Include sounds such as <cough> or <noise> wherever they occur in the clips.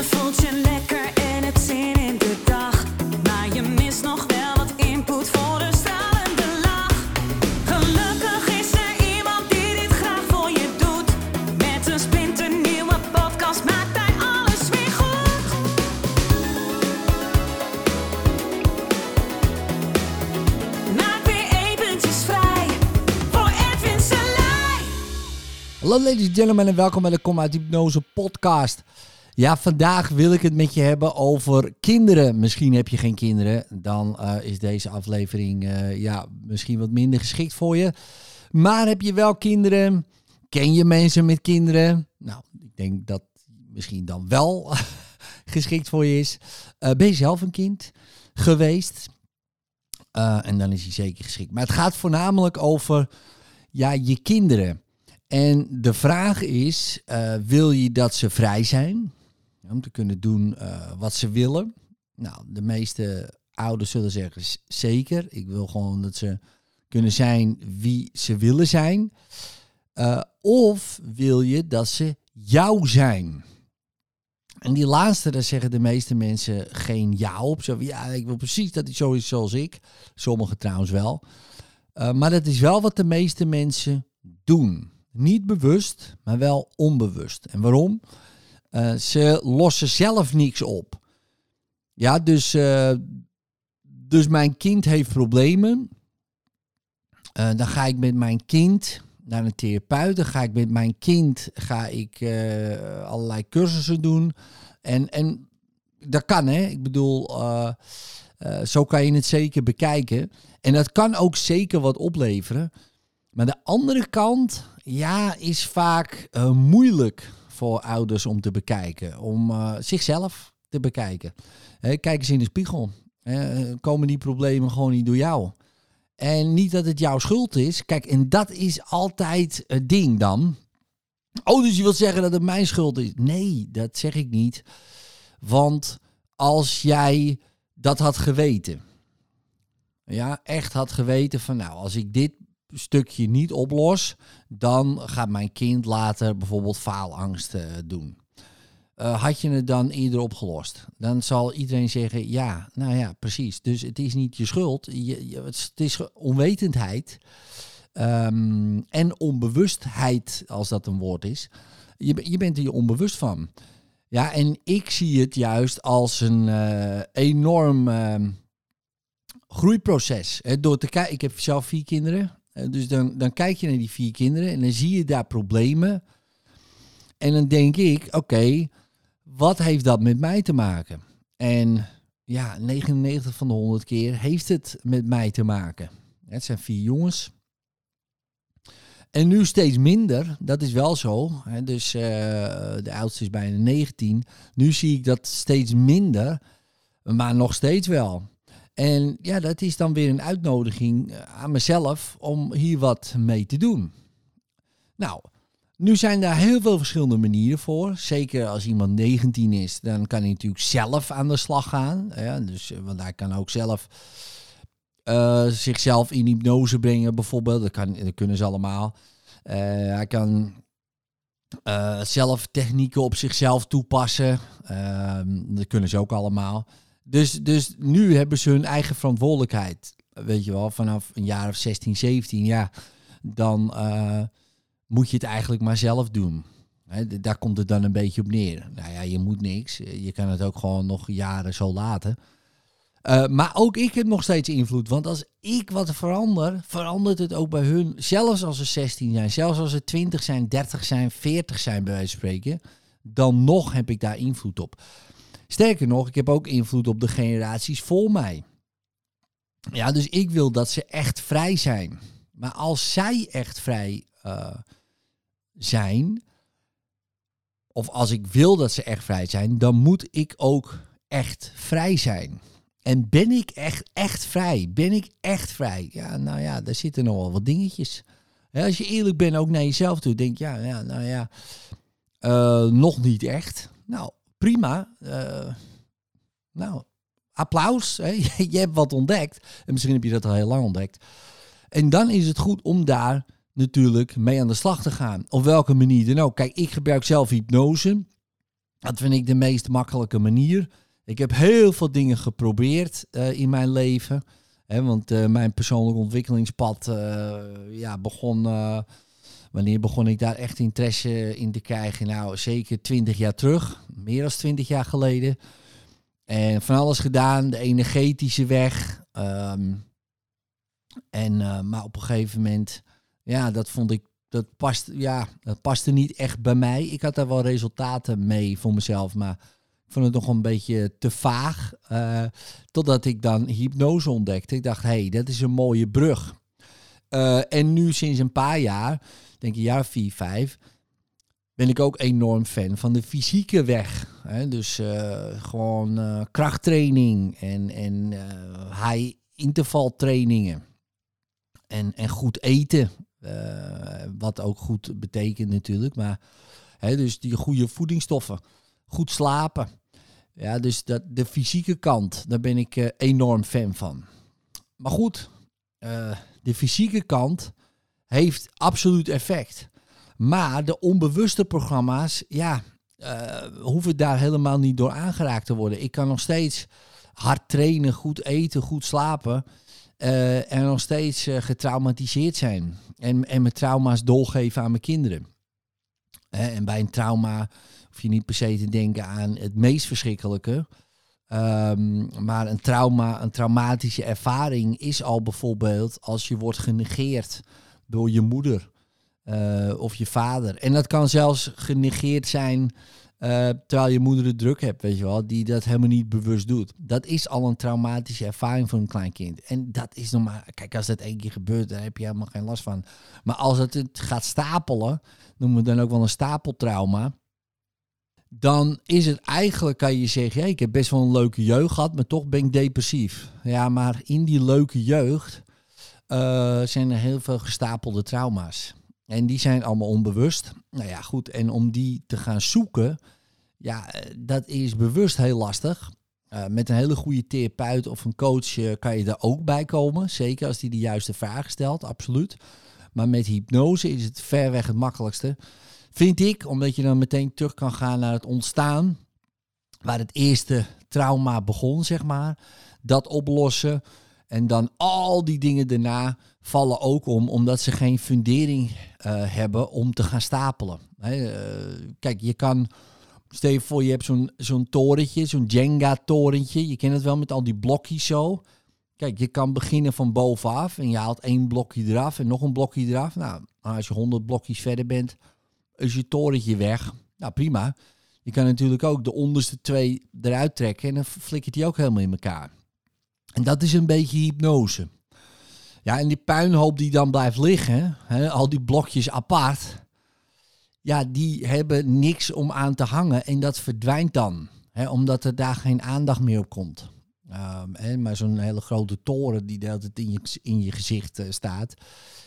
Je voelt je lekker en het zin in de dag. Maar je mist nog wel wat input voor de stralende lach. Gelukkig is er iemand die dit graag voor je doet. Met een splinternieuwe podcast maakt hij alles weer goed. Maak weer eventjes vrij voor Edwin Selij. Hallo ladies and gentlemen en welkom bij de Kom uit podcast. Ja, vandaag wil ik het met je hebben over kinderen. Misschien heb je geen kinderen, dan eh, is deze aflevering eh, ja, misschien wat minder geschikt voor je. Maar heb je wel kinderen? Ken je mensen met kinderen? Nou, ik denk dat misschien dan wel <laughs> geschikt voor je is. Eh, ben je zelf een kind geweest? En dan is hij zeker geschikt. Maar het gaat voornamelijk over ja, je kinderen. En de vraag is, wil je dat ze vrij zijn? Om te kunnen doen eh, wat ze willen? Nou, de meeste ouders zullen zeggen "Z- zeker. Ik wil gewoon dat ze kunnen zijn wie ze willen zijn. Eh, of wil je dat ze jou zijn? En die laatste, daar zeggen de meeste mensen geen ja op. Zo ja, ik wil precies dat hij zo is zoals ik. Sommigen trouwens wel. Uh, maar dat is wel wat de meeste mensen doen. Niet bewust, maar wel onbewust. En waarom? Uh, ze lossen zelf niks op. Ja, dus, uh, dus mijn kind heeft problemen. Uh, dan ga ik met mijn kind naar een therapeut. Dan ga ik met mijn kind ga ik, allerlei cursussen doen. En, en dat kan, hè. Ik bedoel, zo kan je het zeker bekijken. En dat kan ook zeker wat opleveren. Maar de andere kant, ja, is vaak moeilijk voor ouders om te bekijken. Om uh, zichzelf te bekijken. Kijk eens in de spiegel. Komen die problemen gewoon niet door jou? En niet dat het jouw schuld is. Kijk, en dat is altijd het ding dan. Oh, dus je wilt zeggen dat het mijn schuld is? Nee, dat zeg ik niet. Want als jij dat had geweten. Ja, echt had geweten van nou, als ik dit stukje niet oplos, dan gaat mijn kind later bijvoorbeeld faalangst uh, doen. Uh, had je het dan eerder opgelost? Dan zal iedereen zeggen, ja, nou ja, precies. Dus het is niet je schuld, je, het is onwetendheid um, en onbewustheid, als dat een woord is. Je, je bent er je onbewust van. Ja, en ik zie het juist als een uh, enorm uh, groeiproces. Door te kijken, ik heb zelf vier kinderen. Dus dan, dan kijk je naar die vier kinderen en dan zie je daar problemen. En dan denk ik, oké, wat heeft dat met mij te maken? En ja, 99 van de 100 keer heeft het met mij te maken. Het zijn vier jongens. En nu steeds minder, dat is wel zo. Dus uh, de oudste is bijna 19. Nu zie ik dat steeds minder, maar nog steeds wel. En ja, dat is dan weer een uitnodiging aan mezelf om hier wat mee te doen. Nou, nu zijn daar heel veel verschillende manieren voor. Zeker als iemand 19 is, dan kan hij natuurlijk zelf aan de slag gaan. Ja, dus, want hij kan ook zelf zichzelf in hypnose brengen, bijvoorbeeld. Dat, kan, kunnen ze allemaal. Hij kan zelf technieken op zichzelf toepassen. dat kunnen ze ook allemaal. Dus, dus nu hebben ze hun eigen verantwoordelijkheid. Weet je wel, vanaf een jaar of 16, 17, ja, dan uh, moet je het eigenlijk maar zelf doen. Daar komt het dan een beetje op neer. Nou ja, je moet niks. Je kan het ook gewoon nog jaren zo laten. Uh, maar ook ik heb nog steeds invloed. Want als ik wat verander, verandert het ook bij hun. Zelfs als ze 16 zijn, zelfs als ze 20 zijn, 30 zijn, 40 zijn bij wijze van spreken. Dan nog heb ik daar invloed op. Sterker nog, ik heb ook invloed op de generaties voor mij. Ja, dus ik wil dat ze echt vrij zijn. Maar als zij echt vrij uh, zijn, of als ik wil dat ze echt vrij zijn, dan moet ik ook echt vrij zijn. En ben ik echt, echt vrij? Ben ik echt vrij? Ja, nou ja, daar zitten nog wel wat dingetjes. Als je eerlijk bent ook naar jezelf toe, denk ja, ja nou ja, uh, nog niet echt. Nou, prima. Uh, nou, applaus. Hè? <laughs> je hebt wat ontdekt. En misschien heb je dat al heel lang ontdekt. En dan is het goed om daar natuurlijk mee aan de slag te gaan. Op welke manier dan ook. Kijk, ik gebruik zelf hypnose. Dat vind ik de meest makkelijke manier. Ik heb heel veel dingen geprobeerd eh, in mijn leven. Hè, want eh, mijn persoonlijk ontwikkelingspad eh, ja, begon. wanneer begon ik daar echt interesse in te krijgen? Nou, zeker twintig jaar terug. Meer dan twintig jaar geleden. En van alles gedaan. De energetische weg. Ehm, en, maar op een gegeven moment. Ja, dat vond ik dat, past, ja, dat paste niet echt bij mij. Ik had daar wel resultaten mee voor mezelf, maar ik vond het nog een beetje te vaag. Uh, totdat ik dan hypnose ontdekte. Ik dacht, hé, hey, dat is een mooie brug. Uh, en nu sinds een paar jaar, denk ik jaar vier, vijf, ben ik ook enorm fan van de fysieke weg. Hè? Dus uh, gewoon krachttraining en, en high intervaltrainingen. En, en goed eten. Uh, wat ook goed betekent natuurlijk. Maar hè, dus die goede voedingsstoffen. Goed slapen. Ja, dus dat, de fysieke kant, daar ben ik uh, enorm fan van. Maar goed, uh, de fysieke kant heeft absoluut effect. Maar de onbewuste programma's, ja, hoeven daar helemaal niet door aangeraakt te worden. Ik kan nog steeds hard trainen, goed eten, goed slapen. Uh, en nog steeds uh, getraumatiseerd zijn. En, en mijn trauma's doorgeven aan mijn kinderen. Uh, en bij een trauma hoef je niet per se te denken aan het meest verschrikkelijke. Um, maar een trauma, een traumatische ervaring is al bijvoorbeeld als je wordt genegeerd door je moeder of je vader. En dat kan zelfs genegeerd zijn uh, terwijl je moeder de druk hebt, weet je wel, die dat helemaal niet bewust doet. Dat is al een traumatische ervaring voor een klein kind. En dat is normaal. Kijk, als dat één keer gebeurt, daar heb je helemaal geen last van. Maar als het, het gaat stapelen, noemen we dan ook wel een stapeltrauma. Dan is het eigenlijk, kan je zeggen, ik heb best wel een leuke jeugd gehad, maar toch ben ik depressief. Ja, maar in die leuke jeugd uh, zijn er heel veel gestapelde trauma's. En die zijn allemaal onbewust. Nou ja, goed. En om die te gaan zoeken, ja, eh, dat is bewust heel lastig. Uh, met een hele goede therapeut of een coach uh, kan je er ook bij komen. Zeker als die de juiste vragen stelt, absoluut. Maar met hypnose is het ver weg het makkelijkste. Vind ik, omdat je dan meteen terug kan gaan naar het ontstaan. Waar het eerste trauma begon, zeg maar. Dat oplossen. En dan al die dingen daarna vallen ook om, omdat ze geen fundering uh, hebben om te gaan stapelen. Uh, kijk, je kan, stel je voor, je hebt zo'n zo'n torentje, zo'n Jenga-torentje. Je kent het wel met al die blokjes zo. Kijk, je kan beginnen van bovenaf en je haalt één blokje eraf en nog een blokje eraf. Nou, als je honderd blokjes verder bent, is je torentje weg. Nou, prima. Je kan natuurlijk ook de onderste twee eruit trekken en dan flikkert die ook helemaal in elkaar. En dat is een beetje hypnose. Ja, en die puinhoop die dan blijft liggen, hè, al die blokjes apart, ja, die hebben niks om aan te hangen en dat verdwijnt dan, hè, omdat er daar geen aandacht meer op komt. Um, hè, maar zo'n hele grote toren die de hele tijd in je, in je gezicht uh, staat,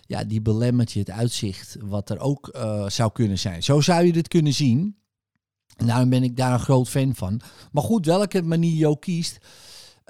ja, die belemmert je het uitzicht wat er ook uh, zou kunnen zijn. Zo zou je dit kunnen zien. En daarom ben ik daar een groot fan van. Maar goed, welke manier je ook kiest,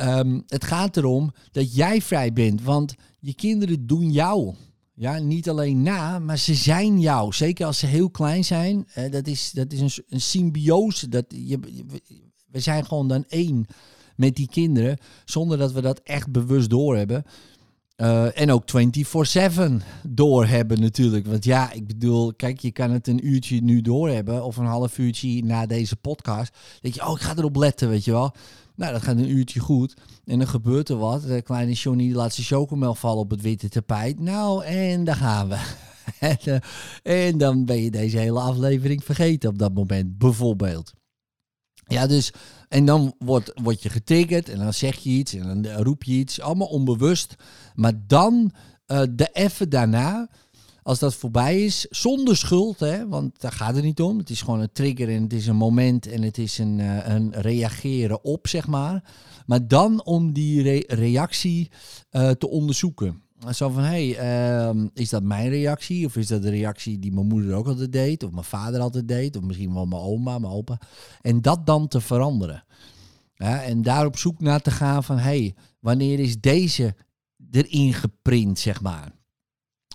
Um, het gaat erom dat jij vrij bent, want je kinderen doen jou. Ja, niet alleen na, maar ze zijn jou. Zeker als ze heel klein zijn. Dat is, dat is een, een symbiose. Dat, je, we zijn gewoon dan één met die kinderen, zonder dat we dat echt bewust doorhebben. Uh, en ook 24-7 doorhebben natuurlijk. Want ja, ik bedoel, kijk, je kan het een uurtje nu doorhebben of een half uurtje na deze podcast. Dat je, oh, ik ga erop letten, weet je wel. Nou, dat gaat een uurtje goed. En dan gebeurt er wat. De kleine Johnny laat zijn chocomel vallen op het witte tapijt. Nou, en daar gaan we. <laughs> en dan ben je deze hele aflevering vergeten op dat moment, bijvoorbeeld. Ja, dus, en dan wordt, word je getriggerd en dan zeg je iets en dan roep je iets, allemaal onbewust. Maar dan, uh, de even daarna, als dat voorbij is, zonder schuld, hè, want daar gaat het niet om. Het is gewoon een trigger en het is een moment en het is een, uh, een reageren op, zeg maar. Maar dan om die re reactie uh, te onderzoeken. Zo van, hé, hey, uh, is dat mijn reactie? Of is dat de reactie die mijn moeder ook altijd deed? Of mijn vader altijd deed? Of misschien wel mijn oma, mijn opa? En dat dan te veranderen. En daar op zoek naar te gaan van, hé, hey, wanneer is deze erin geprint, zeg maar?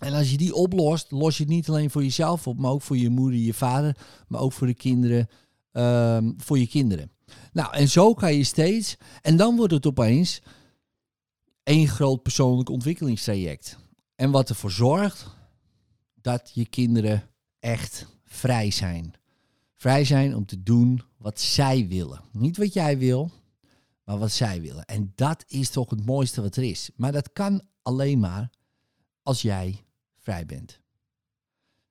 En als je die oplost, los je het niet alleen voor jezelf op, maar ook voor je moeder, je vader, maar ook voor de kinderen ehm, voor je kinderen. Nou, en zo kan je steeds, en dan wordt het opeens één groot persoonlijk ontwikkelingstraject. En wat ervoor zorgt dat je kinderen echt vrij zijn. Vrij zijn om te doen wat zij willen. Niet wat jij wil, maar wat zij willen. En dat is toch het mooiste wat er is. Maar dat kan alleen maar als jij vrij bent.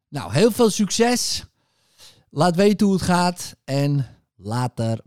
Nou, heel veel succes. Laat weten hoe het gaat en later.